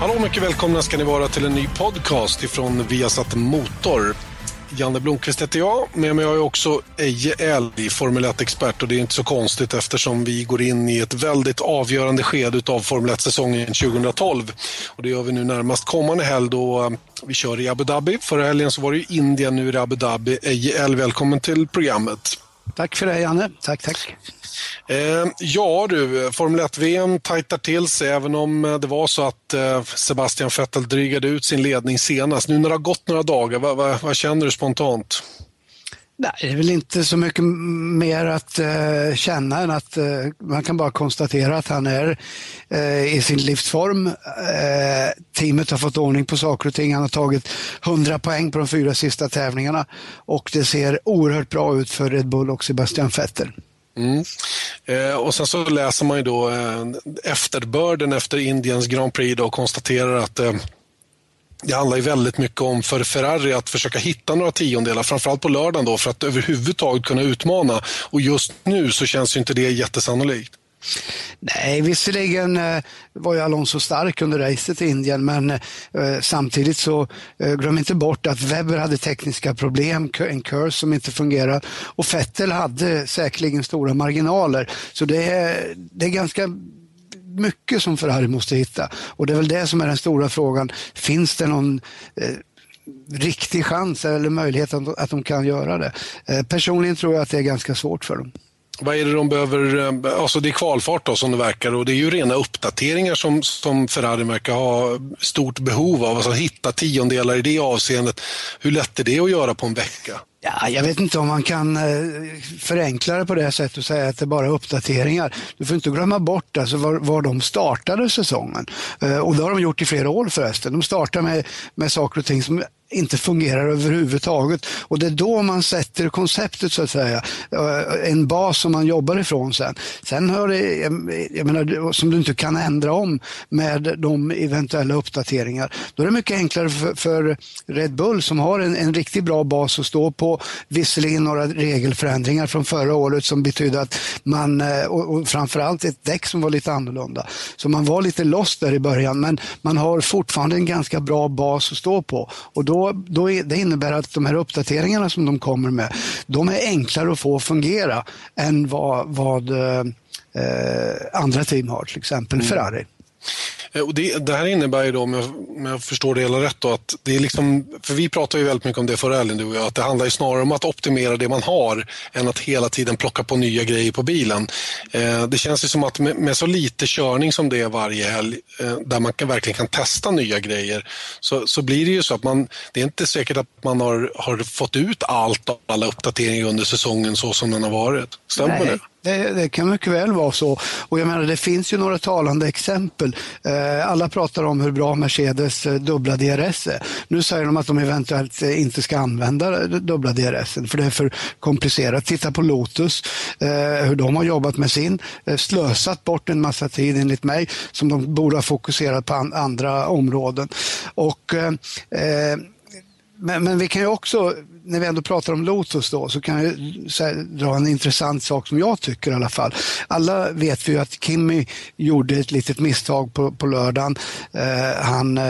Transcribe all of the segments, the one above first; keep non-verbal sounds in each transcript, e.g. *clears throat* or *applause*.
Hallå, mycket välkomna ska ni vara till en ny podcast ifrån Viasat Motor. Janne Blomqvist heter jag. Med mig har jag också Eje Elg, Formel 1-expert och det är inte så konstigt eftersom vi går in i ett väldigt avgörande skede av Formel 1-säsongen 2012. Och det gör vi nu närmast kommande helg då eh, vi kör i Abu Dhabi. Förra helgen så var det ju Indien, nu är det Abu Dhabi. Eje Elg, välkommen till programmet. Tack för det Janne. Tack, tack. Eh, ja du, Formel 1-VM tajtar till sig även om eh, det var så att eh, Sebastian Vettel drygade ut sin ledning senast. Nu när det har gått några dagar, vad, vad, vad känner du spontant? Nej, det är väl inte så mycket mer att eh, känna än att eh, man kan bara konstatera att han är eh, i sin livsform. Eh, teamet har fått ordning på saker och ting. Han har tagit 100 poäng på de fyra sista tävlingarna och det ser oerhört bra ut för Red Bull och Sebastian Vettel. Mm. Eh, och sen så läser man ju då eh, efterbörden efter Indiens Grand Prix och konstaterar att eh, det handlar ju väldigt mycket om för Ferrari att försöka hitta några tiondelar, framförallt på lördagen då, för att överhuvudtaget kunna utmana. Och just nu så känns ju inte det jättesannolikt. Nej, visserligen eh, var ju Alonso stark under racet i Indien, men eh, samtidigt så eh, glöm inte bort att Webber hade tekniska problem, en curse som inte fungerar och Vettel hade säkerligen stora marginaler. Så det är, det är ganska mycket som Ferrari måste hitta och det är väl det som är den stora frågan. Finns det någon eh, riktig chans eller möjlighet att, att de kan göra det? Eh, personligen tror jag att det är ganska svårt för dem. Vad är det de behöver, eh, alltså det är kvalfart då som det verkar och det är ju rena uppdateringar som, som Ferrari verkar ha stort behov av, alltså hitta tiondelar i det avseendet. Hur lätt är det att göra på en vecka? Ja, jag vet inte om man kan eh, förenkla det på det sättet och säga att det bara är uppdateringar. Du får inte glömma bort alltså var, var de startade säsongen. Eh, och det har de gjort i flera år förresten. De startar med, med saker och ting som inte fungerar överhuvudtaget. Och det är då man sätter konceptet så att säga. Eh, en bas som man jobbar ifrån sen. Sen har det, jag menar, som du inte kan ändra om med de eventuella uppdateringar. Då är det mycket enklare för, för Red Bull som har en, en riktigt bra bas att stå på. Visserligen några regelförändringar från förra året som betydde att man, eh, och, och framförallt ett däck som var lite annorlunda. Så man var lite lost där i början men man har fortfarande en ganska bra bas att stå på. Och då då, då är, det innebär att de här uppdateringarna som de kommer med, de är enklare att få fungera än vad, vad eh, andra team har, till exempel mm. Ferrari. Eh, och det, det, här innebär ju då, om jag, om jag, förstår det hela rätt, då, att det är liksom, för vi pratar ju väldigt mycket om det förra helgen du och jag, att det handlar ju snarare om att optimera det man har än att hela tiden plocka på nya grejer på bilen. Eh, det känns ju som att med, med, så lite körning som det är varje helg, eh, där man kan, verkligen kan testa nya grejer, så, så blir det ju så att man, det är inte säkert att man har, har fått ut allt av alla uppdateringar under säsongen så som den har varit. Stämmer Nej. det? Det, det, kan mycket väl vara så. Och jag menar, det finns ju några talande exempel. Eh, alla pratar om hur bra Mercedes eh, dubbla DRS är. Nu säger de att de eventuellt eh, inte ska använda eh, dubbla DRS för det är för komplicerat. Titta på Lotus, hur de har jobbat med sin, slösat bort en massa tid enligt mig som de borde ha fokuserat på andra områden. Och men, men, vi kan ju också, när vi ändå pratar om Lotus då, så kan jag här, dra en intressant sak som jag tycker i alla fall. Alla vet vi ju att Kimmy gjorde ett litet misstag på, på lördagen. Eh, han eh,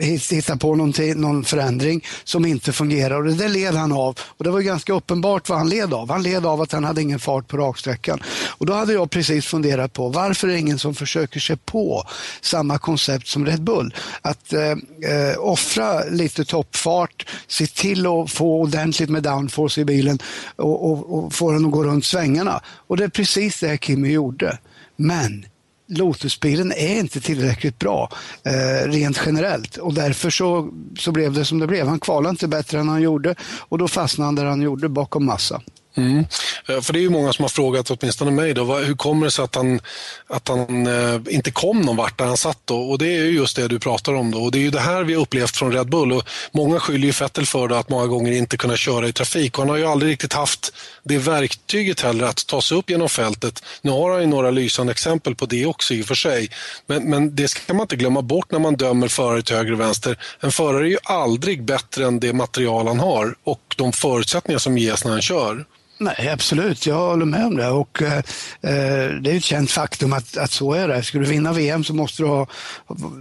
hittade på någon förändring som inte fungerar och det led han av. Och det var ganska uppenbart vad han led av. Han led av att han hade ingen fart på raksträckan. Och då hade jag precis funderat på varför är det ingen som försöker sig på samma koncept som Red Bull? Att eh, eh offra lite toppfart, sitt till att få ordentligt med downforce i bilen och, och, och få den att gå runt svängarna. Och det är precis det Kimi gjorde. Men Lotusbilen är inte tillräckligt bra eh, rent generellt och därför så, så blev det som det blev. Han kvalade inte bättre än han gjorde och då fastnade han där han gjorde bakom massa. Mm. Eh, för det är ju många som har frågat, åtminstone mig, då, hur kommer det sig att han, att han eh, inte kom någon vart där han satt då? Och det är ju just det du pratar om då. Och det är ju det här vi har upplevt från Red Bull och många skyller ju Vettel för då, att många gånger inte kunna köra i trafik. Och han har ju aldrig riktigt haft det verktyget heller att ta sig upp genom fältet. Nu har han ju några lysande exempel på det också i och för sig. Men, men det ska man inte glömma bort när man dömer förare till höger och vänster. En förare är ju aldrig bättre än det material han har och de förutsättningar som ges när han kör. Nej, absolut. Jag håller med om det. Och, eh, eh det är ett känt faktum att, att så är det. Ska du vinna VM så måste du ha,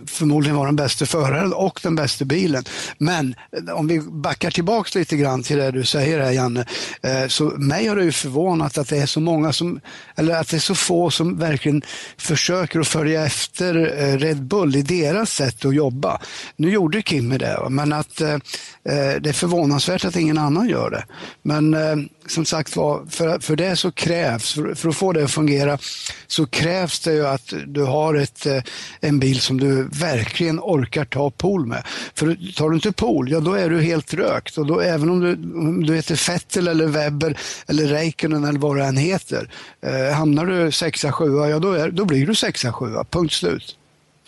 förmodligen vara den bästa föraren och den bästa bilen. Men eh, om vi backar tillbaks lite grann till det du säger här Janne. Eh, så mig har det ju förvånat att det är så många som, eller att det är så få som verkligen försöker att följa efter eh, Red Bull i deras sätt att jobba. Nu gjorde Kimi det, men att eh, eh, det är förvånansvärt att ingen annan gör det. Men som sagt för, för det så krävs, för, för, att få det att fungera, så krävs det ju att du har ett, eh, en bil som du verkligen orkar ta pool med. För tar du inte pool, ja då är du helt rökt. Och då, även om du, om du heter Fettel eller Webber eller Räikkönen eller vad det än heter, eh, hamnar du sexa, sjua, ja då, är, då blir du sexa, sjua, punkt slut.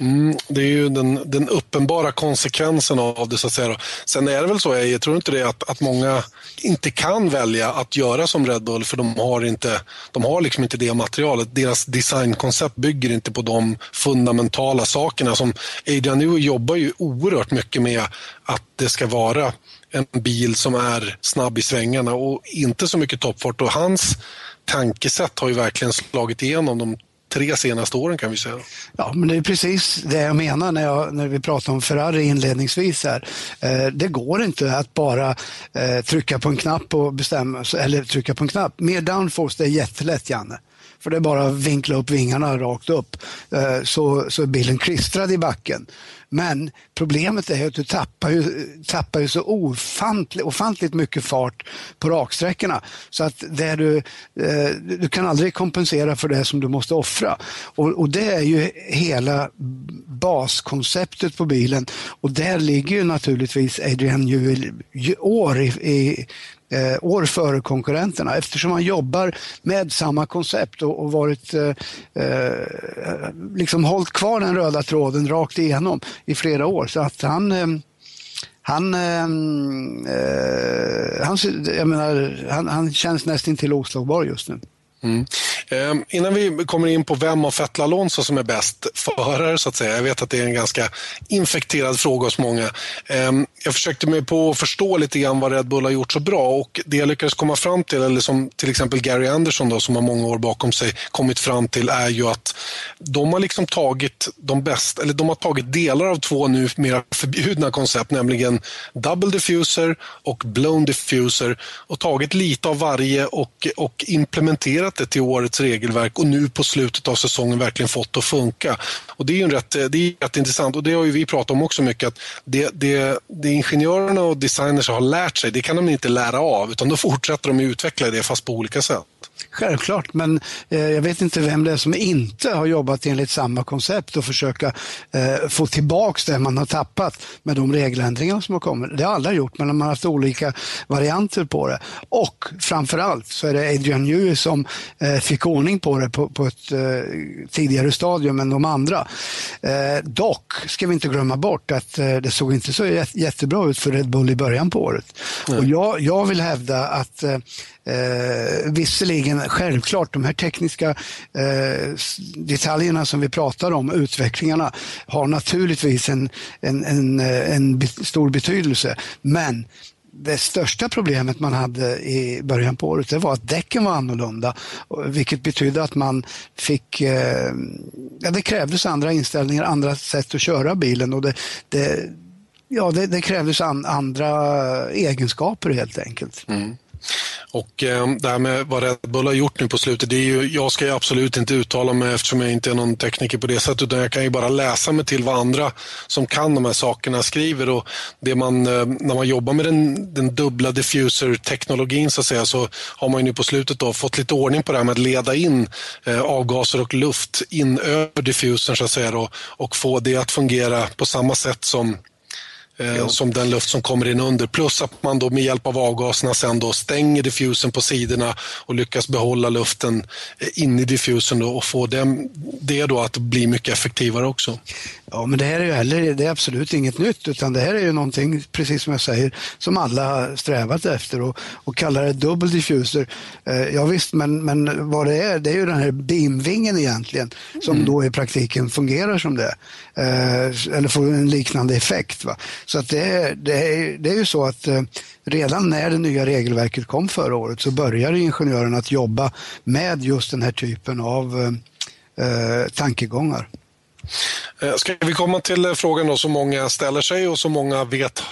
Mm, det är ju den, den, uppenbara konsekvensen av det. så att säga. Sen är det väl så, jag tror inte det, att, att många inte kan välja att göra som Red Bull för de har, inte, de har liksom inte det materialet. Deras designkoncept bygger inte på de fundamentala sakerna. som Adrian Newey jobbar ju oerhört mycket med att det ska vara en bil som är snabb i svängarna och inte så mycket toppfart. Och hans tankesätt har ju verkligen slagit igenom de tre senaste åren kan vi säga. Ja, men det är precis det jag menar när, jag, när vi pratar om Ferrari inledningsvis här. Eh, det går inte att bara eh, trycka på en knapp och bestämma, eller trycka på en knapp. Mer downforce, det är jättelätt Janne. För det är bara att vinkla upp vingarna rakt upp eh, så, så är bilen klistrad i backen. Men problemet är att du tappar ju, tappar ju så ofantligt, ofantligt mycket fart på raksträckorna. Så att det du, eh, du kan aldrig kompensera för det som du måste offra. Och, och det är ju hela baskonceptet på bilen. Och där ligger ju naturligtvis Adrian Newell år i, i eh, år före konkurrenterna eftersom han jobbar med samma koncept och, och varit, eh, eh, liksom hållit kvar den röda tråden rakt igenom i flera år. Så att han eh, han, eh, eh han, jag menar, han, han känns nästan till oslagbar just nu. Mm. Eh, innan vi kommer in på vem av Vettel Alonso som är bäst förare, så att säga. Jag vet att det är en ganska infekterad fråga hos många. Eh, jag försökte mig på att förstå lite grann vad Red Bull har gjort så bra och det jag lyckades komma fram till, eller som till exempel Gary Anderson då, som har många år bakom sig, kommit fram till är ju att de har liksom tagit de bästa, eller de har tagit delar av två nu mer förbjudna koncept, nämligen double diffuser och blown diffuser och tagit lite av varje och, och implementerat det till årets regelverk och nu på slutet av säsongen verkligen fått det att funka. Och det är ju rätt, eh, det är rätt intressant och det har ju vi pratat om också mycket att det, det, det ingenjörerna och designers har lärt sig, det kan de inte lära av utan då fortsätter de utveckla det fast på olika sätt. Självklart, men eh, jag vet inte vem det är som inte har jobbat enligt samma koncept och försöka eh, få tillbaks det man har tappat med de regeländringar som har kommit. Det har alla gjort, men man har haft olika varianter på det. Och framförallt så är det Adrian Newey som eh, fick ordning på det på, på ett eh, tidigare stadium än de andra. Eh, dock ska vi inte glömma bort att eh, det såg inte så jättebra ut för Red Bull i början på året. Mm. Och jag, jag vill hävda att Eh, visserligen självklart de här tekniska eh, detaljerna som vi pratar om, utvecklingarna, har naturligtvis en, en, en, eh, en stor betydelse. Men det största problemet man hade i början på året det var att däcken var annorlunda, vilket betydde att man fick, eh, ja, det krävdes andra inställningar, andra sätt att köra bilen och det, det ja, det, det krävdes an, andra egenskaper helt enkelt. Mm. Och eh, det här med vad Red Bull har gjort nu på slutet, det är ju, jag ska ju absolut inte uttala mig eftersom jag inte är någon tekniker på det sättet, utan jag kan ju bara läsa mig till vad andra som kan de här sakerna skriver. Och det man, eh, när man jobbar med den, den dubbla diffuser-teknologin så att säga, så har man ju nu på slutet då fått lite ordning på det här med att leda in eh, avgaser och luft in över diffusern så att säga då, och få det att fungera på samma sätt som eh, som den luft som kommer in under. Plus att man då med hjälp av avgaserna sen då stänger diffusen på sidorna och lyckas behålla luften eh, in i diffusen då och få det, det då att bli mycket effektivare också. Ja, men det här är ju heller, det är absolut inget nytt utan det här är ju någonting, precis som jag säger, som alla strävat efter och, och kallar det dubbel diffuser. Eh, ja visst, men, men vad det är, det är ju den här beamvingen egentligen som mm. då i praktiken fungerar som det. Eh, eller får en liknande effekt. Va? Så att det, det, det är ju så att eh, redan när det nya regelverket kom förra året så började ingenjörerna att jobba med just den här typen av eh, eh tankegångar. Ska vi komma till frågan då som många ställer sig och som många vet,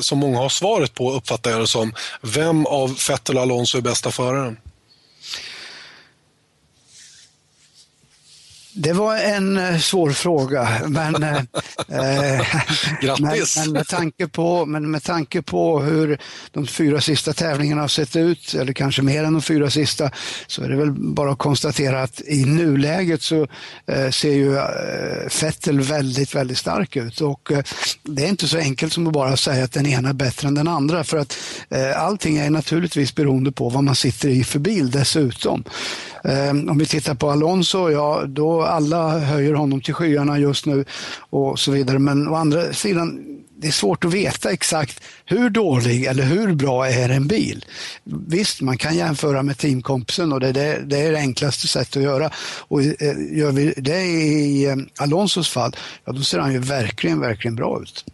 som många har svaret på uppfattar jag det som. Vem av Vettel och Alonso är bästa föraren? Det var en eh, svår fråga, men, eh, eh *laughs* Grattis! Men, men, med tanke på, men med tanke på hur de fyra sista tävlingarna har sett ut, eller kanske mer än de fyra sista, så är det väl bara att konstatera att i nuläget så eh, ser ju eh, Vettel väldigt, väldigt stark ut och eh, det är inte så enkelt som att bara säga att den ena är bättre än den andra, för att eh, allting är naturligtvis beroende på vad man sitter i för bil dessutom. Ehm, om vi tittar på Alonso, ja då alla höjer honom till skyarna just nu och så vidare. Men å andra sidan, det är svårt att veta exakt hur dålig eller hur bra är en bil. Visst, man kan jämföra med teamkompisen och det, det, det är det enklaste sättet att göra. Och eh, gör vi det i eh, Alonsos fall, ja då ser han ju verkligen, verkligen bra ut.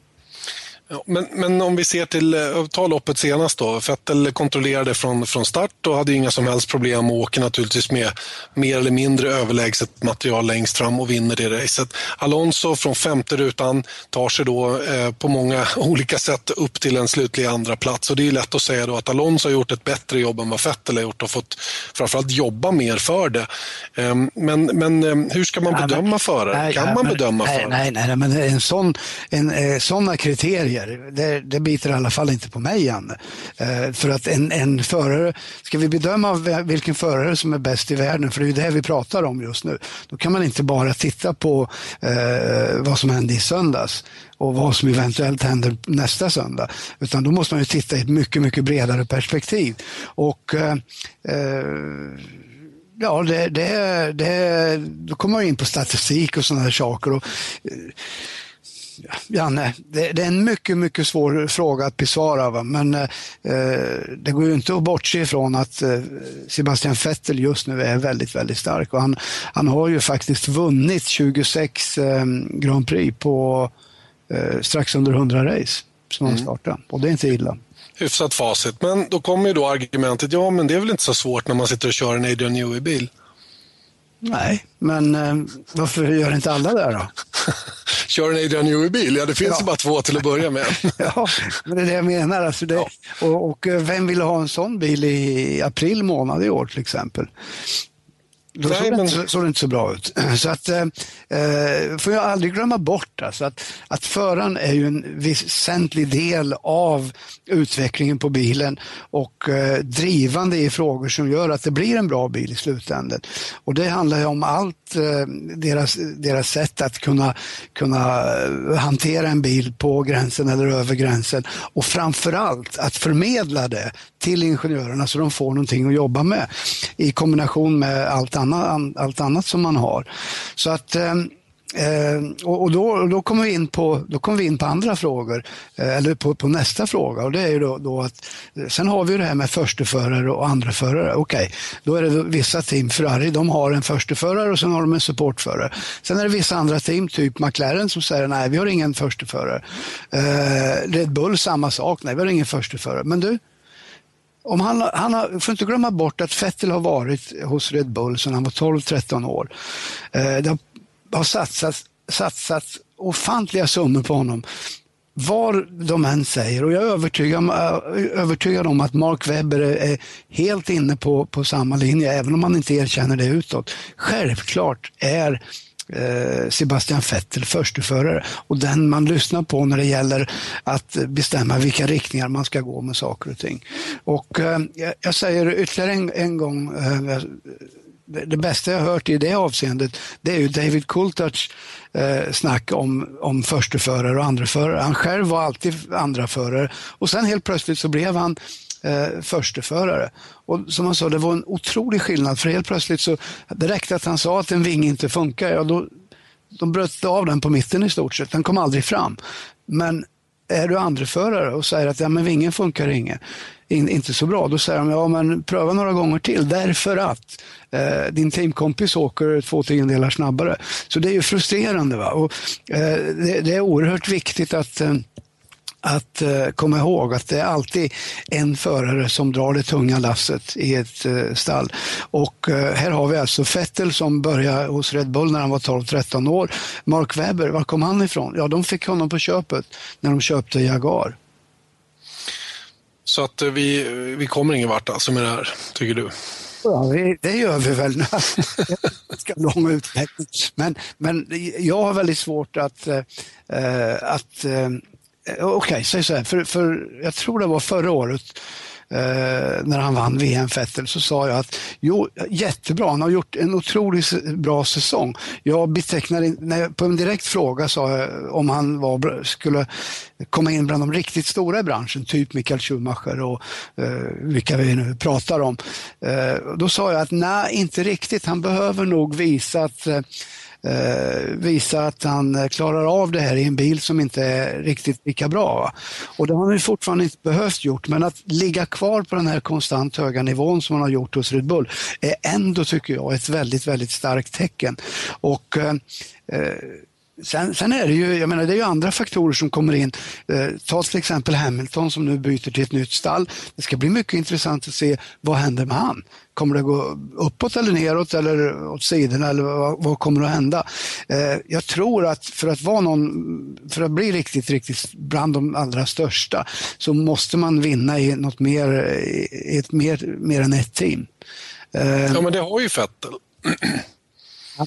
Men, men om vi ser till, eh, ta loppet senast då. Vettel kontrollerade från, från start och hade inga som helst problem och åker naturligtvis med mer eller mindre överlägset material längst fram och vinner det racet. Alonso från femte rutan tar sig då eh, på många *laughs* olika sätt upp till en slutlig andra plats och det är lätt att säga då att Alonso har gjort ett bättre jobb än vad Vettel har gjort och fått framförallt jobba mer för det. Eh, men, men eh, hur ska man bedöma förare? Kan man bedöma nej, förare? Nej, nej, men en sån, en, eh, sådana kriterier ner, Det, det biter i alla fall inte på mig, Janne. Eh, för att en, en förare, ska vi bedöma vilken förare som är bäst i världen, för det är ju det vi pratar om just nu, då kan man inte bara titta på eh, vad som hände i söndags och vad som eventuellt händer nästa söndag. Utan då måste man ju titta i ett mycket, mycket bredare perspektiv. Och eh, eh Ja, det, det, det, då kommer man in på statistik och sådana här saker. Och, eh, Janne, det, det, är en mycket, mycket svår fråga att besvara. Va? Men eh, det går ju inte att bortse ifrån att eh, Sebastian Vettel just nu är väldigt, väldigt stark. Och han, han har ju faktiskt vunnit 26 eh, Grand Prix på eh, strax under 100 race som han mm. startade. Och det är inte illa hyfsat facit. Men då kommer ju då argumentet, ja men det är väl inte så svårt när man sitter och kör en Adrian Newey-bil. Nej, men eh, varför gör inte alla det då? *laughs* Kör en Adrian Newey-bil? Ja, det finns ja. bara två till att börja med. *laughs* ja, men det är det jag menar. Alltså det, ja. och, och, eh, vem vill ha en sån bil i april månad i år till exempel? Då såg, det inte, såg det inte så bra ut. *clears throat* Så att, eh, eh, får jag aldrig glömma bort alltså att, att föraren är ju en väsentlig del av utvecklingen på bilen och eh, drivande i frågor som gör att det blir en bra bil i slutändan. Och det handlar ju om allt, eh, deras, deras sätt att kunna, kunna eh, hantera en bil på gränsen eller över gränsen och framförallt att förmedla det till ingenjörerna så de får någonting att jobba med i kombination med allt annat, allt annat som man har. Så att ehm, Eh, och, då, då, kommer vi in på, då kommer vi in på andra frågor, eh, eller på, på, nästa fråga. Och det är ju då, då, att, eh, sen har vi det här med försteförare och andreförare. Okej, okay, då är det vissa team, Ferrari, de har en försteförare och sen har de en supportförare. Sen är det vissa andra team, typ McLaren, som säger nej, vi har ingen försteförare. Eh, Red Bull, samma sak, nej, vi har ingen försteförare. Men du, om han, han har, får inte glömma bort att Vettel har varit hos Red Bull sedan han var 12-13 år. Eh, det har satsats, satsats ofantliga summor på honom. Var de än säger, och jag är övertygad, eh, övertygad om att Mark Webber är helt inne på, på samma linje, även om han inte erkänner det utåt. Självklart är Eh, Sebastian Vettel försteförare och den man lyssnar på när det gäller att bestämma vilka riktningar man ska gå med saker och ting. Och eh, jag säger ytterligare en, en gång eh, det bästa jag hört i det avseendet, det är ju David Coulthards eh, snack om, om försteförare och andreförare. Han själv var alltid andraförare och sen helt plötsligt så blev han eh, försteförare. Och som han sa, det var en otrolig skillnad för helt plötsligt så det räckte att han sa att en vinge inte funkar, ja då de bröt av den på mitten i stort sett. Den kom aldrig fram. Men är du andreförare och säger att ja, men vingen funkar inget, in, inte så bra, då säger de ja men pröva några gånger till därför att eh, din teamkompis åker två tiondelar snabbare. Så det är ju frustrerande. Va? Och, eh, det, det, är oerhört viktigt att eh, att uh, komma ihåg att det är alltid en förare som drar det tunga lasset i ett uh, stall. Och uh, här har vi alltså Vettel som började hos Red Bull när han var 12-13 år. Mark Webber, var kom han ifrån? Ja, de fick honom på köpet när de köpte Jaguar. Så att vi, vi kommer ingen vart alltså med det här, tycker du? Ja, det gör vi väl. *laughs* Ganska lång utveckling. Men, men jag har väldigt svårt att, att Eh, okej, okay, säg så här, för, för jag tror det var förra året eh, när han vann VM Vettel så sa jag att jo, jättebra, han har gjort en otroligt bra säsong. Jag betecknade, när jag, på en direkt fråga sa jag om han var, skulle komma in bland de riktigt stora i branschen, typ Michael Schumacher och eh, vilka vi nu pratar om. Eh, då sa jag att nej, inte riktigt. Han behöver nog visa att eh, eh, visa att han eh, klarar av det här i en bil som inte är riktigt lika bra. Och det har han fortfarande inte behövt gjort, men att ligga kvar på den här konstant höga nivån som han har gjort hos Red Bull är ändå, tycker jag, ett väldigt, väldigt starkt tecken. Och eh, eh Sen, sen, är det ju, jag menar, det är ju andra faktorer som kommer in. Eh, ta till exempel Hamilton som nu byter till ett nytt stall. Det ska bli mycket intressant att se vad händer med han. Kommer det gå uppåt eller neråt eller åt sidorna eller vad, vad kommer att hända? Eh, jag tror att för att vara någon, för att bli riktigt, riktigt bland de allra största så måste man vinna i något mer, i ett mer, mer än ett team. Eh, ja, men det har ju Vettel. Han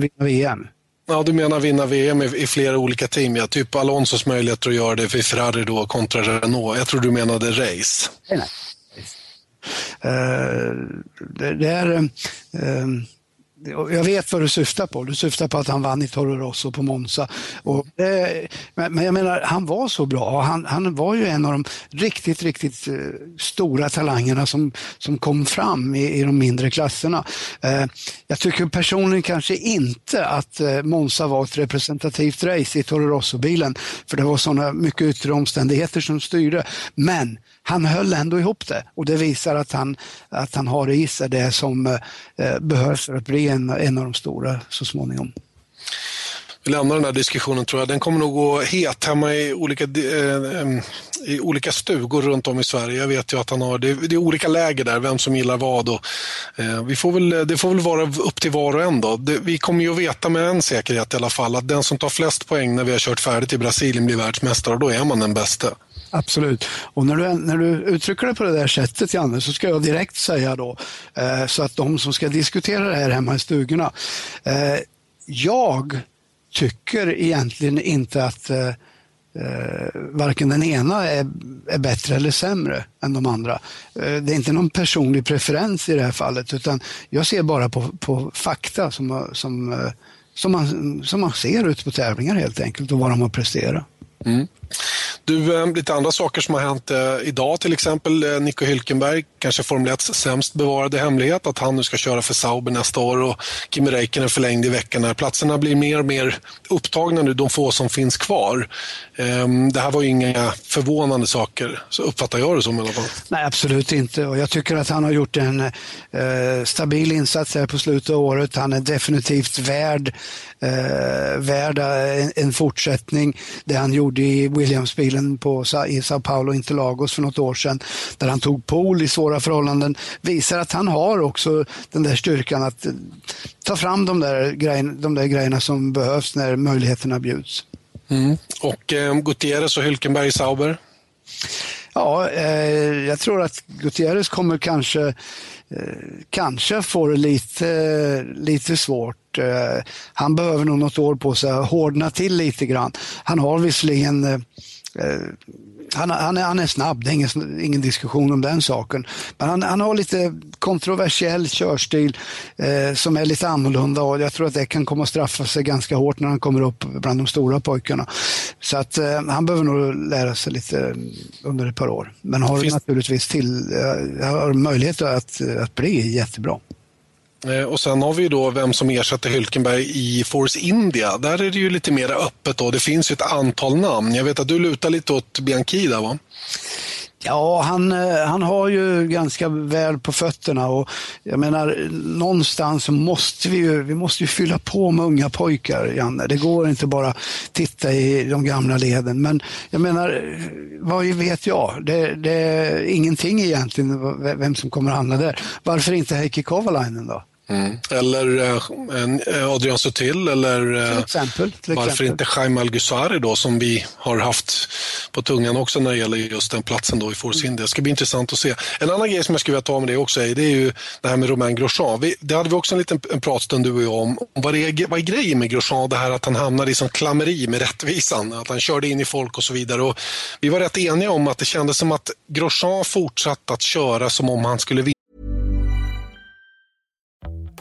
vinna VM. Ja, du menar vinna VM i, i flera olika team, ja. Typ Alonsos möjligheter att göra det för Ferrari då kontra Renault. Jag tror du menade race. Nej, nej. Uh, det, det, är... Uh, jag vet vad du syftar på. Du syftar på att han vann i Toro Rosso på Monza. Och, eh, det, men jag menar, han var så bra. Han, han var ju en av de riktigt, riktigt eh, stora talangerna som, som kom fram i, i de mindre klasserna. Eh, jag tycker personligen kanske inte att Monza var ett representativt race i Toro Rosso-bilen, för det var sådana mycket yttre omständigheter som styrde. Men han höll ändå ihop det och det visar att han, att han har i sig det som behövs för att bli en, en av de stora så småningom. Vi lämnar den här diskussionen tror jag. Den kommer nog gå het hemma i olika, eh, i olika stugor runt om i Sverige. Jag vet ju att han har, det, det är olika läger där, vem som gillar vad. Och, eh, vi får väl, det får väl vara upp till var och en. Då. Det, vi kommer ju att veta med en säkerhet i alla fall att den som tar flest poäng när vi har kört färdigt i Brasilien blir världsmästare och då är man den bästa. Absolut. Och när du, när du uttrycker det på det där sättet, Janne, så ska jag direkt säga då, eh, så att de som ska diskutera det här hemma i stugorna. Eh, jag tycker egentligen inte att eh, eh, varken den ena är, är, bättre eller sämre än de andra. Eh, det är inte någon personlig preferens i det här fallet, utan jag ser bara på, på fakta som, som, eh, som, man, som man ser ute på tävlingar helt enkelt och vad de har presterat. Mm. Du, ehm, lite andra saker som har hänt eh, idag, till exempel eh, Nico Hülkenberg, kanske Formel 1 sämst bevarade hemlighet, att han nu ska köra för Sauber nästa år och Kimi Räikkönen förlängd i veckan platserna blir mer och mer upptagna nu, de få som finns kvar. Ehm, det här var ju inga förvånande saker, så uppfattar jag det som i alla fall. Nej, absolut inte. Och jag tycker att han har gjort en eh, stabil insats här på slutet av året. Han är definitivt värd, eh, värd eh, en, en fortsättning. Det han gjorde i Williamsbilen på, i Sao Paulo Interlagos för något år sedan, där han tog pol i svåra förhållanden, visar att han har också den där styrkan att eh, ta fram de där, grejerna, de där grejerna som behövs när möjligheterna bjuds. Mm. Och eh, Gutierrez och Hülkenberg Sauber? Ja, eh, jag tror att Gutierrez kommer kanske, eh, kanske få det lite, lite svårt. Eh, han behöver nog något år på sig att hårdna till lite grann. Han har visserligen eh, eh, han, han, är, han är snabb, det är ingen, ingen diskussion om den saken. Men han, han har lite kontroversiell körstil eh, som är lite annorlunda och jag tror att det kan komma att straffa sig ganska hårt när han kommer upp bland de stora pojkarna. Så att eh, han behöver nog lära sig lite under ett par år. Men har Finns... naturligtvis till, eh, har möjlighet att, att bli jättebra. Eh, och sen har vi då vem som ersätter Hylkenberg i Force India. Där är det ju lite mer öppet. Då. Det finns ju ett antal namn. Jag vet att du lutar lite åt Bianchi där va? Ja, han, eh, han har ju ganska väl på fötterna och jag menar någonstans så måste vi ju, vi måste ju fylla på med unga pojkar, Janne. Det går inte bara titta i de gamla leden. Men jag menar, vad vet jag? Det, det är ingenting egentligen vem som kommer att hamna där. Varför inte Heikki Kovalainen då? Mm. Eller eh, Adrian Sutil eller till exempel, till varför exempel. inte Jaime Algusari då som vi har haft på tungan också när det gäller just den platsen då i Force India. Det ska bli intressant att se. En annan grej som jag skulle vilja ta med det också är, det är ju det här med Romain Grosjean. Vi, det hade vi också en liten en pratstund du och jag om. Vad är, vad är grejen med Grosjean? Det här att han hamnade i sån klammeri med rättvisan. Att han körde in i folk och så vidare. Och vi var rätt eniga om att det kändes som att Grosjean fortsatte att köra som om han skulle vinna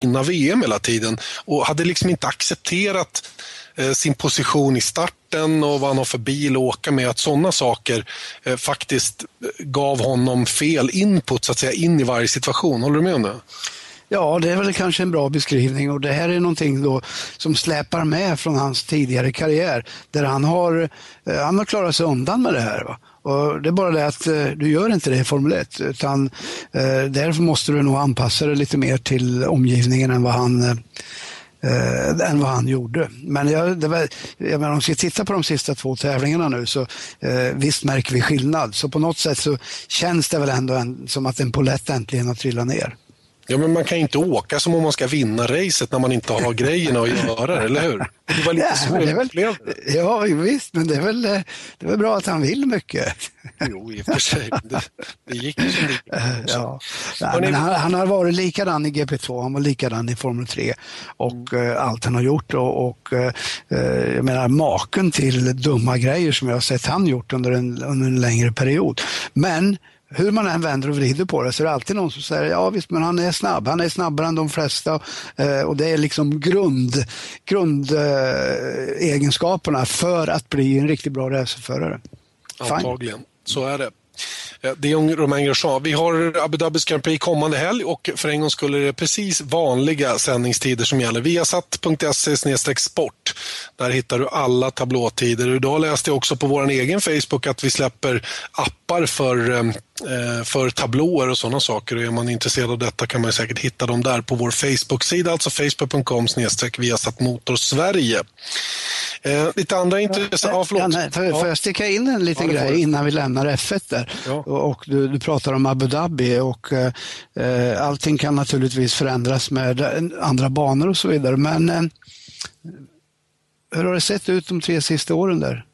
vinna VM hela tiden och hade liksom inte accepterat eh, sin position i starten och vad han har för bil att åka med. Att sådana saker eh, faktiskt eh, gav honom fel input så att säga in i varje situation. Håller du med om det? Ja, det är väl kanske en bra beskrivning och det här är någonting då som släpar med från hans tidigare karriär där han har, eh, han har klarat sig undan med det här. Va? Och det är bara det att eh, du gör inte det i Formel 1 utan eh, därför måste du nog anpassa dig lite mer till omgivningen än vad han eh, eh, än vad han gjorde. Men jag, det var, jag menar, om vi ska titta på de sista två tävlingarna nu så eh, visst märker vi skillnad. Så på något sätt så känns det väl ändå en, som att en polett äntligen har trillat ner. Ja, men man kan inte åka som om man ska vinna racet när man inte har *laughs* grejerna att göra eller hur? Det var lite Ja, så det väl, ja, visst, men det är, väl, det är väl bra att han vill mycket. Jo, i och för sig. Det, det gick ju som det gick. Ja. Men han, han har varit likadan i GP2, han var likadan i Formel 3 och eh, allt han har gjort. Och, och eh, jag menar maken till dumma grejer som jag har sett han gjort under en, under en längre period. Men hur man än vänder och vrider på det så är det alltid någon som säger ja visst men han är snabb, han är snabbare än de flesta eh, och det är liksom grund, grundegenskaperna för att bli en riktigt bra racerförare. Fine. Antagligen, så är det. Eh, det är Romain Grosjean. Vi har Abu Dhabis Grand Prix kommande helg och för en gång skulle det precis vanliga sändningstider som gäller. Viasat.se sport. Där hittar du alla tablåtider. Idag läste jag också på vår egen Facebook att vi släpper appar för, eh, eh, för tablåer och sådana saker. Och är man intresserad av detta kan man säkert hitta dem där på vår Facebook-sida, alltså facebook.com Viasat Sverige. Eh, lite andra intressanta... Ja, förlåt. Janne, får, Ja. jag sticka in en liten Ja, grej innan vi lämnar F1 där? Ja. Och, du, du pratar om Abu Dhabi och eh, allting kan naturligtvis förändras med andra banor och så vidare. Men eh, hur har det sett ut de tre sista åren där?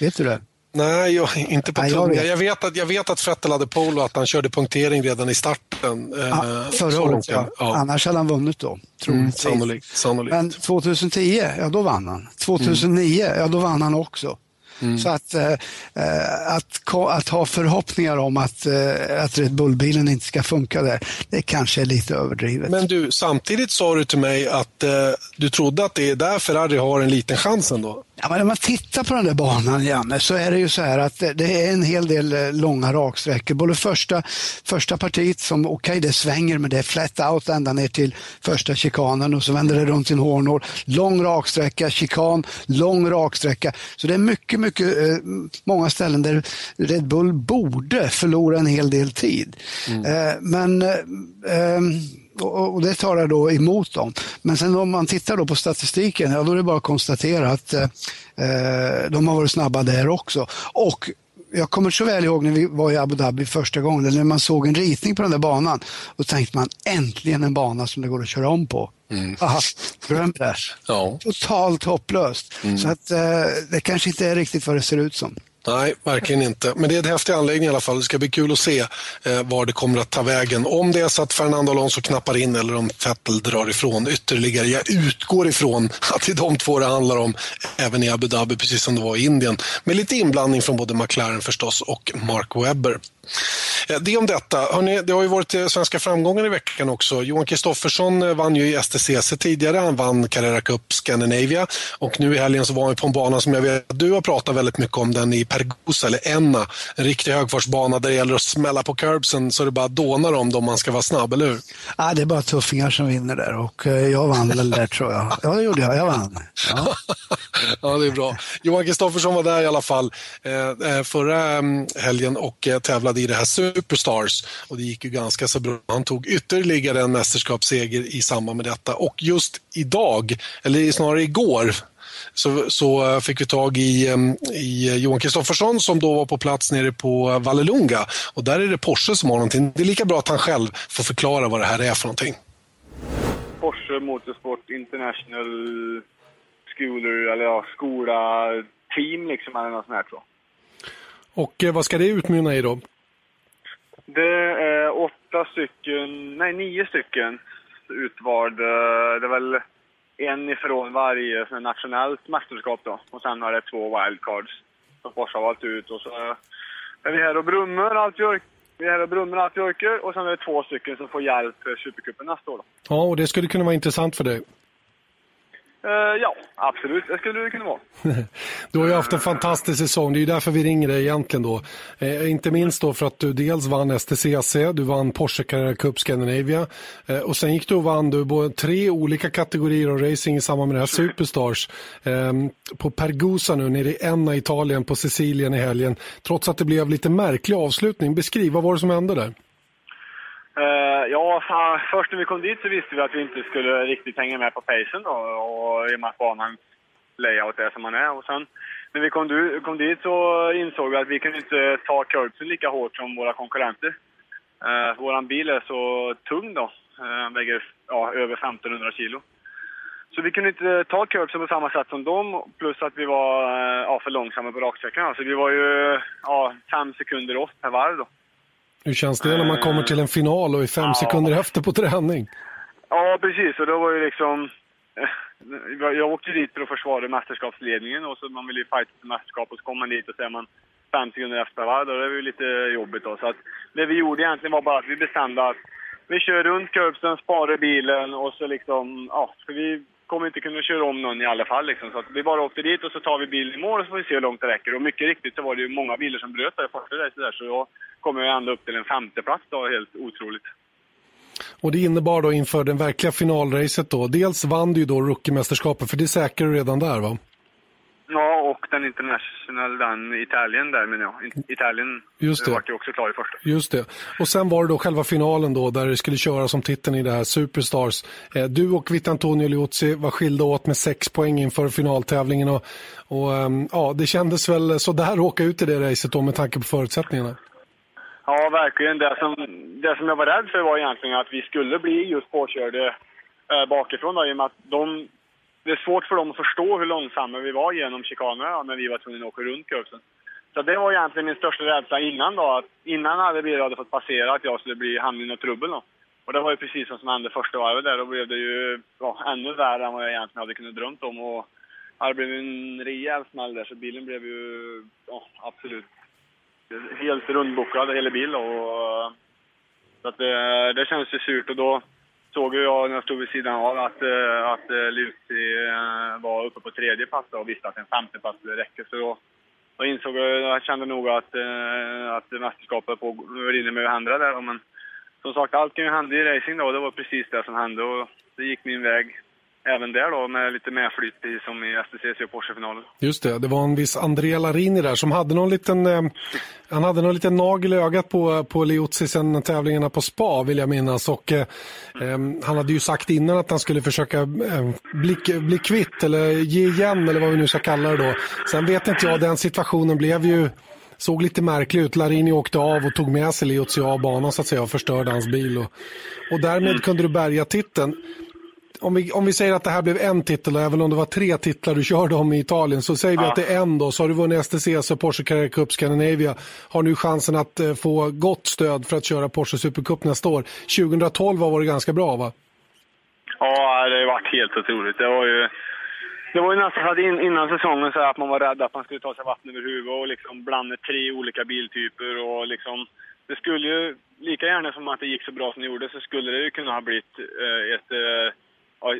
Vet du det? Nej, jag, inte på Nej, jag vet. Jag vet, att, jag vet att Vettel hade pole och att han körde punktering redan i starten. eh, Ah, förra året, ja. ja. Annars hade han vunnit då. Mm, sannolikt. sannolikt. Men 2010, ja då vann han. 2009, ja då vann han också. Mm. Så att, eh, eh, att, att ha förhoppningar om att, eh, att Red Bull-bilen inte ska funka där, det kanske är lite överdrivet. Men du, samtidigt sa du till mig att eh, du trodde att det är där Ferrari har en liten chans ändå. Ja, men när man tittar på den där banan, Janne, så är det ju så här att det, är en hel del eh, långa raksträckor. Både första, första partiet som, okej det svänger men det är flat out ända ner till första chikanen och så vänder det runt en hårnål. Lång raksträcka, chikan, lång raksträcka. Så det är mycket, mycket, eh, många ställen där Red Bull borde förlora en hel del tid. Eh, men eh, ehm, och, och, det talar då emot dem. Men sen om man tittar då på statistiken, ja, då är det bara att konstatera att eh, eh de har varit snabba där också. Och jag kommer så väl ihåg när vi var i Abu Dhabi första gången, när man såg en ritning på den där banan. Då tänkte man äntligen en bana som det går att köra om på. Mm. Aha. Ja. Totalt hopplöst. Mm. Så att, eh, det kanske inte är riktigt vad det ser ut som. Nej, verkligen inte. Men det är en häftig anläggning i alla fall. Det ska bli kul att se eh, var det kommer att ta vägen. Om det är så att Fernando Alonso knappar in eller om Vettel drar ifrån ytterligare. Jag utgår ifrån att det är de två det handlar om, även i Abu Dhabi, precis som det var i Indien. Med lite inblandning från både McLaren förstås och Mark Webber. Eh, det om detta. Hörrni, det har ju varit eh, svenska framgångar i veckan också. Johan Kristoffersson eh, vann ju i STCC tidigare. Han vann Carrera Cup Scandinavia och nu i helgen så var han på en bana som jag vet att du har pratat väldigt mycket om, den i Pergosa, eller Enna. En riktig högfartsbana där det gäller att smälla på curbsen så det bara dånar om dem man ska vara snabb, eller hur? Ja, det är bara tuffingar som vinner där och jag vann väl där tror jag. Ja, det gjorde jag. Jag vann. Ja, *laughs* ja det är bra. Johan Kristoffersson var där i alla fall förra mm, helgen och tävlade i det här Superstars och det gick ju ganska så bra. Han tog ytterligare en mästerskapsseger i samband med detta och just idag, eller snarare igår, så, så fick vi tag i, i Johan Kristoffersson som då var på plats nere på Vallelunga och där är det Porsche som har någonting. Det är lika bra att han själv får förklara vad det här är för någonting. Porsche Motorsport International Schooler, eller ja, skola, team liksom, eller något sånt här tror jag. Och eh, vad ska det utmynna i då? Det är åtta stycken, nej nio stycken utvalda. Det är väl en ifrån varje nationellt mästerskap då. Och sen har det två wildcards som Forsa har valt ut. Och så är vi här och brummar allt vi vi är här och brummar allt vi och sen är det två stycken som får hjälp för Supercupen nästa år. Då. Ja, och det skulle kunna vara intressant för dig. Uh, ja, absolut. Det skulle det kunna vara. *laughs* du har ju haft en fantastisk säsong. Det är ju därför vi ringer dig egentligen då. Eh, inte minst då för att du dels vann STCC, du vann Porsche Carrera Cup Scandinavia eh, och sen gick du och vann du både tre olika kategorier av racing i samband med det här Superstars. Eh, på Pergusa nu nere i Enna, Italien, på Sicilien i helgen. Trots att det blev lite märklig avslutning. Beskriv, vad var det som hände där? Uh, ja, först när vi kom dit så visste vi att vi inte skulle riktigt hänga med på pacen då, och i och med att banans layout är som man är. Och sen när vi kom, du, kom dit så insåg vi att vi kunde inte ta curbsen lika hårt som våra konkurrenter. Eh, uh, vår bil är så tung då, uh, väger ja, över 1500 kilo. Så vi kunde inte ta curbsen på samma sätt som dem, plus att vi var ja, för långsamma på raksträckan. Så vi var ju ja, fem sekunder off per varv då. Hur känns det när man kommer till en final och är fem ja. sekunder efter på träning? Ja, precis. Och då var ju liksom... Jag åkte dit för att försvara mästerskapsledningen och så man vill ju fighta för mästerskap och så kommer man dit och så är man fem sekunder efter varandra. Det är ju lite jobbigt då. Så att det vi gjorde egentligen var bara att vi bestämde att vi kör runt curbsen, sparar bilen och så liksom, ja, för vi kommer inte kunna köra om någon i alla fall. Liksom. Så vi bara åkte dit och så tar vi bilen i mål och så får vi se hur långt det räcker. Och mycket riktigt så var det ju många bilar som bröt där i första racet där. så jag kom ju ända upp till en femteplats då, helt otroligt. Och det innebar då inför den verkliga finalracet då, dels vann du ju då Rookiemästerskapet, för det säkrade du redan där va? Ja, och den International, den Italien där menar jag. Italien Just det. var ju också klar i första. Just det. Och sen var det då själva finalen då, där det skulle köras som titeln i det här Superstars. Eh, du och Vittantonio Liuzzi var skilda åt med sex poäng inför finaltävlingen och, och ehm, ja, det kändes väl sådär att åka ut i det racet då med tanke på förutsättningarna. Ja, verkligen. Det som, det som jag var rädd för var egentligen att vi skulle bli just påkörda eh, bakifrån då, i och med att de det är svårt för dem att förstå hur långsamma vi var genom chikanerna när vi var tvungna att åka runt kursen. Så det var egentligen min största rädsla innan då, att innan alla bilar hade fått passera att jag skulle bli hamna i något trubbel då. Och det var ju precis vad som hände första varvet där. Då blev det ju ja, ännu värre än vad jag egentligen hade kunnat drömt om. Och det blev en rejäl smäll där, så bilen blev ju ja, absolut helt rundbokad, hela bilen. Och, så att det, det kändes ju surt. Och då, såg jag när jag stod vid sidan av att, eh, att eh, Lucy eh, var uppe på tredje pass och visste att en femte pass skulle räcka. Så då, då insåg jag, jag kände nog att, att mästerskapet på, rinner med händerna där. Men som sagt, allt kan ju hända i racing då det var precis det som hände och det gick min väg även där då med lite medflyt som i STCC och Porsche-finalen. Just det, det var en viss Andrea Larini där som hade någon liten, eh, han hade någon liten nagel i ögat på, på Liuzzi sen tävlingarna på spa vill jag minnas och eh, mm. han hade ju sagt innan att han skulle försöka eh, bli, bli kvitt eller ge igen eller vad vi nu ska kalla det då. Sen vet inte jag, den situationen blev ju såg lite märklig ut. Larini åkte av och tog med sig Liuzzi av banan så att säga och förstörde hans bil. Och, och därmed mm. kunde du bärga titeln om vi, om vi säger att det här blev en titel, även om det var tre titlar du körde om i Italien, så säger ja. vi att det är en då, så har du vunnit STCC och Porsche Carrera Cup Scandinavia, har nu chansen att eh, få gott stöd för att köra Porsche Supercup nästa år. 2012 har varit ganska bra va? Ja, det har varit helt otroligt. Det var ju, det var ju nästan att innan säsongen så att man var rädd att man skulle ta sig vatten över huvudet och liksom blanda tre olika biltyper och liksom det skulle ju, lika gärna som att det gick så bra som det gjorde, så skulle det ju kunna ha blivit eh, ett eh,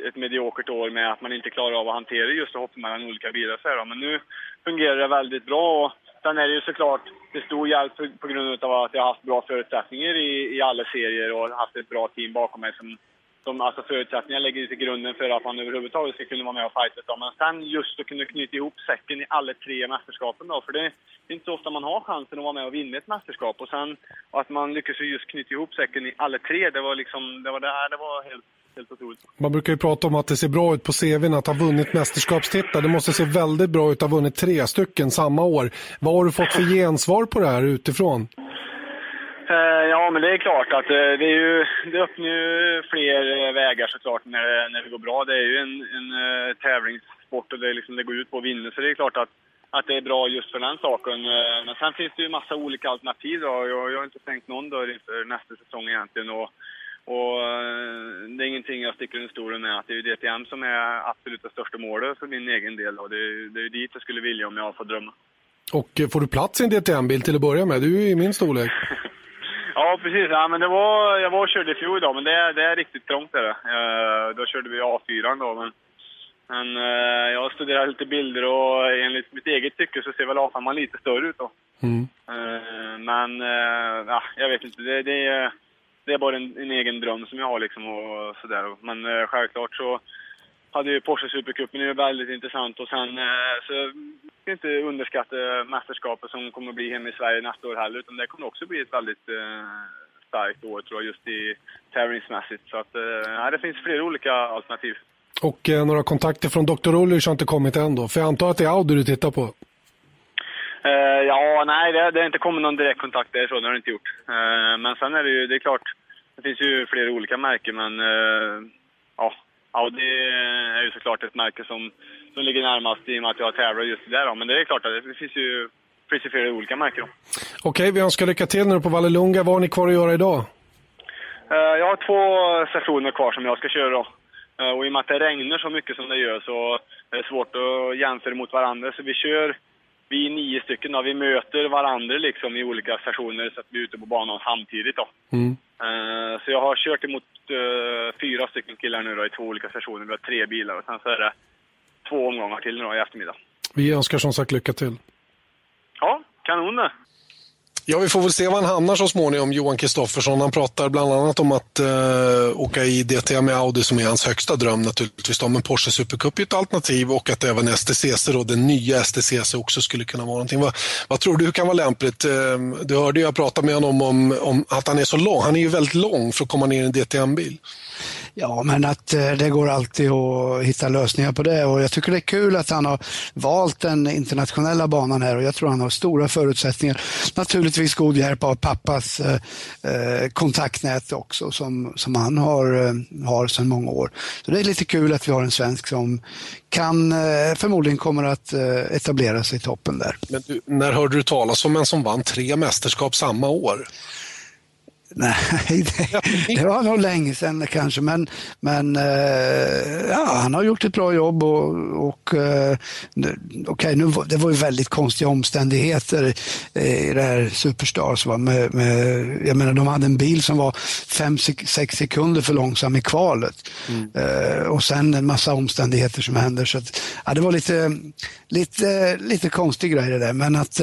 ett mediokert år med att man inte klarar av att hantera just att hoppa mellan olika bilar. Så här, Men nu fungerar det väldigt bra. Och sen är det ju såklart till stor hjälp på grund av att jag har haft bra förutsättningar i, i alla serier och haft ett bra team bakom mig som som alltså förutsättningar lägger till grunden för att man överhuvudtaget ska kunna vara med och fighta. Men sen just att kunna knyta ihop säcken i alla tre mästerskapen då, för det är inte så ofta man har chansen att vara med och vinna ett mästerskap. Och sen och att man lyckas just knyta ihop säcken i alla tre, det var liksom, det var det här, det var helt helt otroligt. Man brukar ju prata om att det ser bra ut på CVn att ha vunnit mästerskapstitlar. Det måste se väldigt bra ut att ha vunnit tre stycken samma år. Vad har du fått för gensvar på det här utifrån? Eh, ja, men det är klart att eh, det, är ju, det öppnar ju fler eh, vägar såklart när det, när det går bra. Det är ju en, en tävlingssport och det, liksom, det går ut på att vinna. Så det är klart att, att det är bra just för den saken. Men sen finns det ju massa olika alternativ. Då. Jag, jag har inte stängt någon dörr inför nästa säsong egentligen. Och, och det är ingenting jag sticker under stolen med. Att det är ju DTM som är absolut det största målet för min egen del. Och det, är, det är dit jag skulle vilja om jag får drömma. Och får du plats i en DTM-bil till att börja med? Du är ju i min storlek. *laughs* Ja, precis. Ja, men det var, jag var och körde i fjol då, men det, är, det är riktigt trångt. Är det. Uh, då körde vi A4 då, men, men uh, jag studerat lite bilder och enligt mitt eget tycke så ser väl A5 lite större ut då. Mm. Uh, men ja, jag vet inte, det, det, det är bara en, en, egen dröm som jag har liksom och sådär. Men eh, självklart så hade ju Porsche Supercupen är väldigt intressant och sen eh, så ska inte underskatta mästerskapet som kommer att bli hemma i Sverige nästa år heller, utan det kommer också bli ett väldigt eh, starkt år tror jag, just i tävlingsmässigt. Så att, eh, det finns flera olika alternativ. Och eh, några kontakter från Dr. Ulrich har inte kommit än då? För jag antar att det är Audi du tittar på? Eh, ja, nej, det, det har inte kommit någon direkt kontakt det är så, det har det inte gjort. Eh, men sen är det ju, det är klart, det finns ju flera olika märken, men eh, ja, Audi är ju såklart ett märke som som ligger närmast i och med att jag tävlar just där. Men det är klart att det finns ju, finns ju flera olika märken. Okej, vi önskar lycka till nu på Vallelunga. Vad har ni kvar att göra idag? Uh, jag har två sessioner kvar som jag ska köra. Då. Uh, och i och med att det regnar så mycket som det gör så är det svårt att jämföra mot varandra. Så vi kör, vi är nio stycken då. Vi möter varandra liksom i olika sessioner så att vi är ute på banan samtidigt då. Mm. Uh, så jag har kört emot fyra stycken killar nu då i två olika sessioner. Vi har tre bilar och sen så är det två omgångar till nu då, i eftermiddag. Vi önskar som sagt lycka till. Ja, kanon det. Ja, vi får väl se var han hamnar så småningom, Johan Kristoffersson. Han pratar bland annat om att eh, åka i DTM med Audi som är hans högsta dröm naturligtvis. Då. Men Porsche Supercup är ett alternativ och att även STCC, då, den nya STCC, också skulle kunna vara någonting. Vad, vad tror du kan vara lämpligt? Eh, du hörde jag prata med honom om, om att han är så lång. Han är ju väldigt lång för att komma ner i en DTM-bil. Ja, men att eh, det går alltid att hitta lösningar på det och jag tycker det är kul att han har valt den internationella banan här och jag tror han har stora förutsättningar. Naturligtvis god hjälp av pappas eh, eh kontaktnät också som, som han har, eh, har sedan många år. Så det är lite kul att vi har en svensk som kan förmodligen kommer att etablera sig i toppen där. Men du, när hörde du talas om en som vann tre mästerskap samma år? *laughs* Nej, det, det, var nog länge sedan kanske, men, men eh, ja, han har gjort ett bra jobb och, och eh, okay, nu, det var ju väldigt konstiga omständigheter i det här Superstars. Va? Med, med, jag menar, de hade en bil som var 5-6 sekunder för långsam i kvalet mm. eh, och sen en massa omständigheter som händer. Så att, ja, det var lite, lite, lite konstig grej det där, men att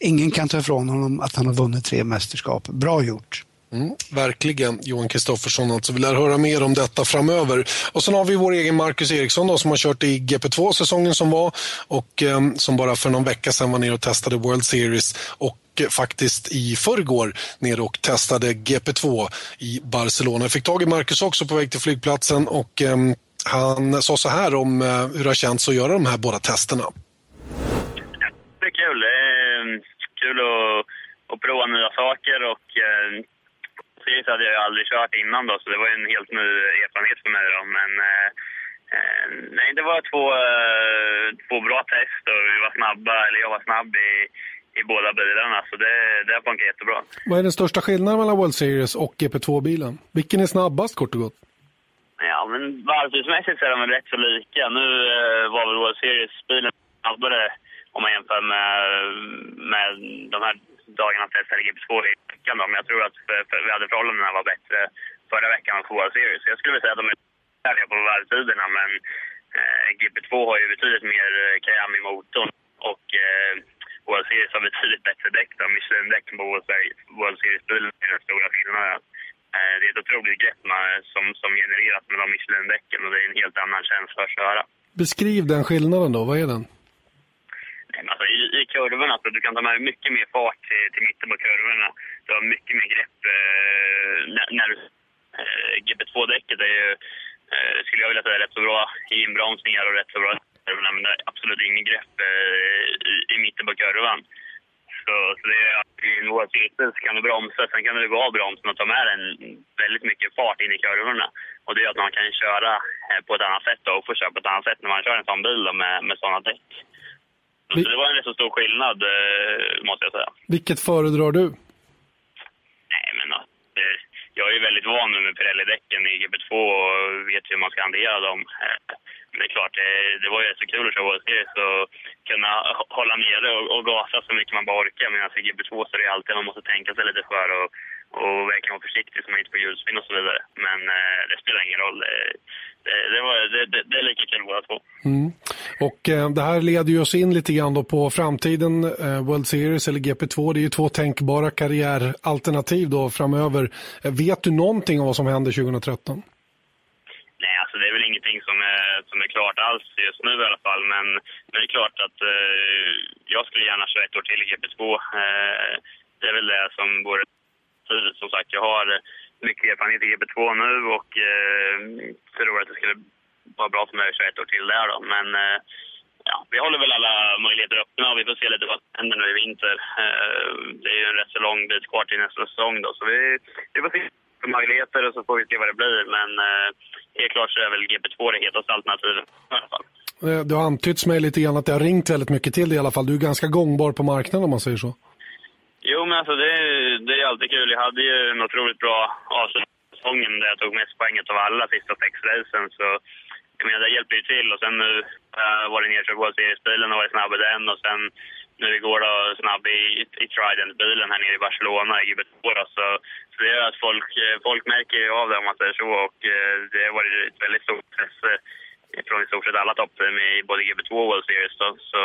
ingen kan ta ifrån honom att han har vunnit tre mästerskap. Bra gjort. Mm, verkligen, Johan Kristoffersson. Alltså, vi lär höra mer om detta framöver. Och sen har vi vår egen Marcus Eriksson då, som har kört i GP2-säsongen som var och eh, som bara för någon vecka sedan var nere och testade World Series och eh, faktiskt i förrgår nere och testade GP2 i Barcelona. Jag fick tag i Marcus också på väg till flygplatsen och eh, han sa så här om eh, hur det har känts att göra de här båda testerna. Det är kul. Ehm, kul att, att prova nya saker och eh, precis hade jag aldrig kört innan då, så det var en helt ny erfarenhet för mig då. Men eh, eh, nej, det var två, eh, två bra test och vi var snabba, eller jag var snabb i, i båda bilarna, så det, det har funkat jättebra. Vad är den största skillnaden mellan World Series och GP2-bilen? Vilken är snabbast kort och gott? Ja, men varvtidsmässigt så är de väl rätt så lika. Nu eh, var väl World Series-bilen snabbare om man jämför med, med de här dagarna testade GP2 i veckan. Då. Men jag tror att för, för väderförhållandena var bättre förra veckan på World Series. Så jag skulle vilja säga att de är färdiga på varvtiderna, men eh, GP2 har ju betydligt mer eh, kajam i motorn och eh, World Series har betydligt bättre däck. Michelin-däck på World Series-bilen är den stora skillnaden. Eh, det är ett otroligt grepp som, som genereras med de Michelin-däcken och det är en helt annan känsla att köra. Beskriv den skillnaden då, vad är den? Alltså, i, I kurvorna, så du kan ta med mycket mer fart till, till mitten på kurvorna. Du har mycket mer grepp eh, när, när eh, GB2-däcket är ju, eh, skulle jag vilja säga, rätt så bra i inbromsningar och rätt så bra men det är absolut ingen grepp i, i mitten på kurvan. Så, så det är, I en vårcirkel så kan du bromsa, sen kan du gå av bromsen och ta med den väldigt mycket fart in i kurvorna. Och det gör att man kan köra på ett annat sätt då, och få köra på ett annat sätt när man kör en sån bil då, med, med sådana däck. Så det var en rätt så stor skillnad, måste jag säga. Vilket föredrar du? Jag är ju väldigt van nu med Pirelli-däcken i GP2 och vet hur man ska hantera dem. Eh, men det är klart, det, det var ju så kul att köra Series så kunna hålla nere och, och gasa så mycket man bara orkar. Medan alltså, i GP2 så är det alltid man måste tänka sig lite för och, och verkligen vara försiktig så man inte får hjulspinn och så vidare. Men det spelar ingen roll. Det, det, var, det, det, det är lika kul båda två. Mm. Och eh, det här leder ju oss in lite grann på framtiden, eh, World Series eller GP2. Det är ju två tänkbara karriäralternativ då framöver. Eh, vet du någonting om vad som händer 2013? Nej, alltså det är väl ingenting som är, som är klart alls just nu i alla fall. Men, men det är klart att eh, jag skulle gärna köra ett år till i GP2. Eh, det är väl det som vore som sagt, jag har eh, mycket erfarenhet i GP2 nu och eh, tror att det skulle vara bra för mig att köra ett år till där då. Men eh, ja, vi håller väl alla möjligheter öppna och vi får se lite vad som händer nu i vinter. Eh, det är ju en rätt så lång bit kvar till nästa säsong då, så vi, vi får se möjligheter och så får vi se vad det blir. Men eh, helt klart så är väl GP2 det hetaste alternativet i alla fall. Eh, det har antytts mig lite grann att det har ringt väldigt mycket till dig. i alla fall. Du är ganska gångbar på marknaden om man säger så. Jo, men alltså det, det är alltid kul. Jag hade ju en otroligt bra avslutning där jag tog mest poänget av alla sista sex racen. Så jag menar, det hjälper ju till. Och sen nu äh, var det nedkörd på seriesbilen och var snabb i den. Och sen nu igår då snabb i, i Trident-bilen här nere i Barcelona i GB2 så, så det gör att folk, eh, folk märker av det om man säger så. Och äh, det har varit ett väldigt stort intresse från i stort sett alla toppteam i både GB2 och World Series. Så, mm, så,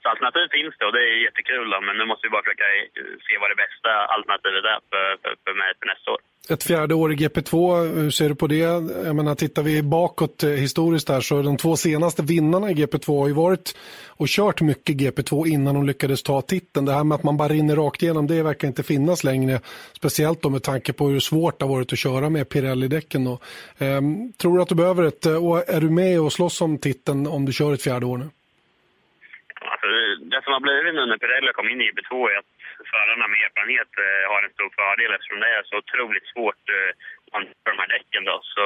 så alternativ finns det och det är jättekul. Då, men nu måste vi bara försöka eh, se vad det bästa alternativet är för, för, för mig för nästa år. Ett fjärde år i GP2, hur ser du på det? Jag menar, tittar vi bakåt eh, historiskt där så de två senaste vinnarna i GP2 har ju varit och kört mycket GP2 innan de lyckades ta titeln. Det här med att man bara rinner rakt igenom, det verkar inte finnas längre. Speciellt då med tanke på hur svårt det har varit att köra med Pirelli-däcken. Ehm, tror du att du behöver ett, eh, och är du med och slåss om titeln om du kör ett fjärde år nu? Alltså, det som har blivit nu när Pirelli kom in i GP2 är att förarna med erfarenhet eh, har en stor fördel eftersom det är så otroligt svårt eh, på de här däcken. Då. Så,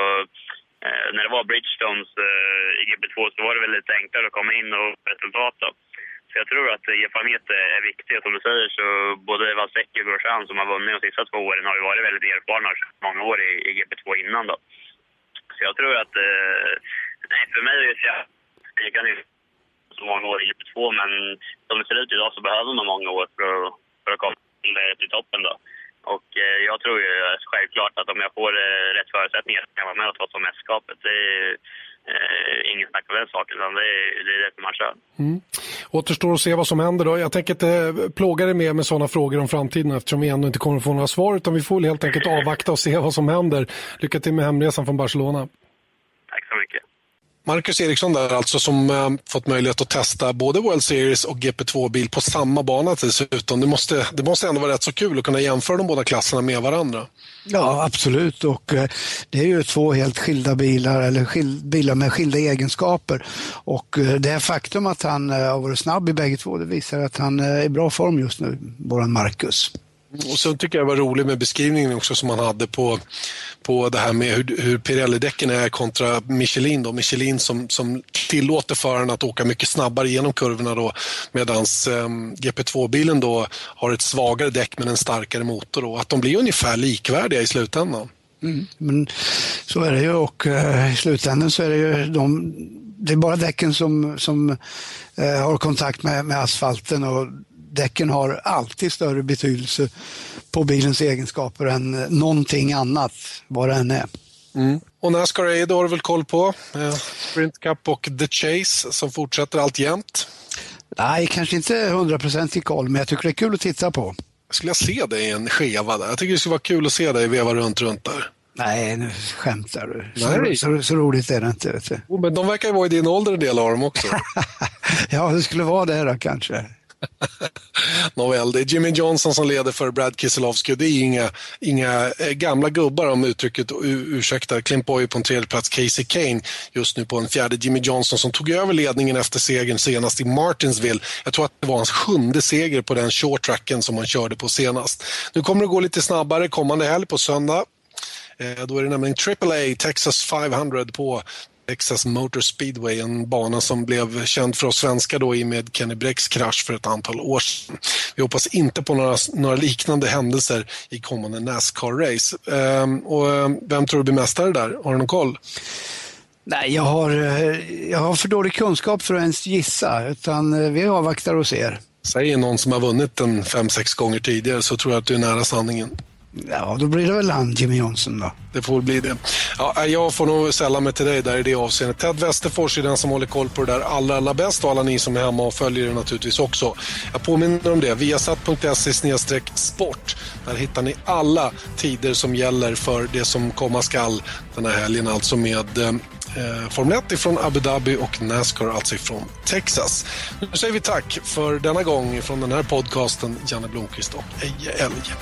Eh, när det var Bridgestones eh, i GB2 så var det väl lite enklare att komma in och få resultat. Då. Så jag tror att erfarenhet är viktigt. Som du säger så både Valsecki och Grosjean som har vunnit de sista två åren har ju varit väldigt erfarna många år i, i GP2 innan. Då. Så jag tror att, eh, nej, för mig är det jag kan ju så många år i GP2 men som det ser ut idag så behöver man många år för att för att komma till, eh, till toppen. Då. Och eh, jag tror ju självklart att om jag får eh, rätt förutsättningar så kan jag vara med och ta som mästerskapet. Det är eh, ingen snack på den saken. Utan det är det, är det man kör. Mm. Återstår att se vad som händer då. Jag tänker inte plåga dig mer med sådana frågor om framtiden eftersom vi ändå inte kommer att få några svar utan vi får helt enkelt avvakta och se vad som händer. Lycka till med hemresan från Barcelona. Tack så mycket. Marcus Eriksson där alltså som eh, fått möjlighet att testa både World Series och GP2-bil på samma bana dessutom. Det måste, det måste ändå vara rätt så kul att kunna jämföra de båda klasserna med varandra. Ja, absolut. Och eh, det är ju två helt skilda bilar, eller skil, bilar med skilda egenskaper. Och eh, det faktum att han eh, har varit snabb i bägge två, det visar att han eh, är i bra form just nu, våran Marcus. Och sen tycker jag det var roligt med beskrivningen också som han hade på, på det här med hur, hur Pirelli-däcken är kontra Michelin. Då. Michelin som, som tillåter föraren att åka mycket snabbare genom kurvorna då medan eh, GP2-bilen då har ett svagare däck men en starkare motor. Då. Att de blir ungefär likvärdiga i slutändan. Mm, men så är det ju och eh, i slutändan så är det ju de, det är bara däcken som, som eh, har kontakt med, med asfalten och däcken har alltid större betydelse på bilens egenskaper än någonting annat, vad det än är. Mm. Och Nascar A, det har du väl koll på? Eh, Sprint Cup och The Chase som fortsätter allt jämt? Nej, kanske inte hundraprocentig koll, men jag tycker det är kul att titta på. Skulle jag se dig i en skeva där? Jag tycker det skulle vara kul att se dig veva runt, runt där. Nej, nu skämtar du. Så, så, så, roligt är det inte. Vet du. Oh, men de verkar ju vara i din ålder en del av dem också. *laughs* ja, det skulle vara det då kanske. *laughs* Nåväl, det är Jimmy Johnson som leder för Brad Keselowski det är inga, inga eh, gamla gubbar om uttrycket ursäktar. Clint Boyer på en tredje plats, Casey Kane just nu på en fjärde. Jimmy Johnson som tog över ledningen efter segern senast i Martinsville. Jag tror att det var hans sjunde seger på den short tracken som han körde på senast. Nu kommer det gå lite snabbare kommande helg på söndag. Eh, då är det nämligen AAA Texas 500 på Texas Motor Speedway, en bana som blev känd för oss svenskar då i med Kenny Brecks krasch för ett antal år sedan. Vi hoppas inte på några, några liknande händelser i kommande Nascar-race. Ehm, och ehm, vem tror du blir mästare där? Har du någon koll? Nej, jag har, eh, jag har för dålig kunskap för att ens gissa, utan eh, vi avvaktar och ser. Säger någon som har vunnit en fem, sex gånger tidigare så tror jag att du är nära sanningen. Ja, då blir det väl han, Jimmy Johnson då. Det får bli det. Ja, eh, jag får nog sälla mig till dig där i det avseendet. Ted Westerfors är den som håller koll på det där allra, allra bäst och alla ni som är hemma och följer det naturligtvis också. Jag påminner om det, viasat.se sport. Där hittar ni alla tider som gäller för det som komma skall den här helgen, alltså med eh, eh Formel 1 ifrån Abu Dhabi och Nascar alltså ifrån Texas. Nu säger vi tack för denna gång från den här podcasten, Janne Blomqvist och Eje Elg.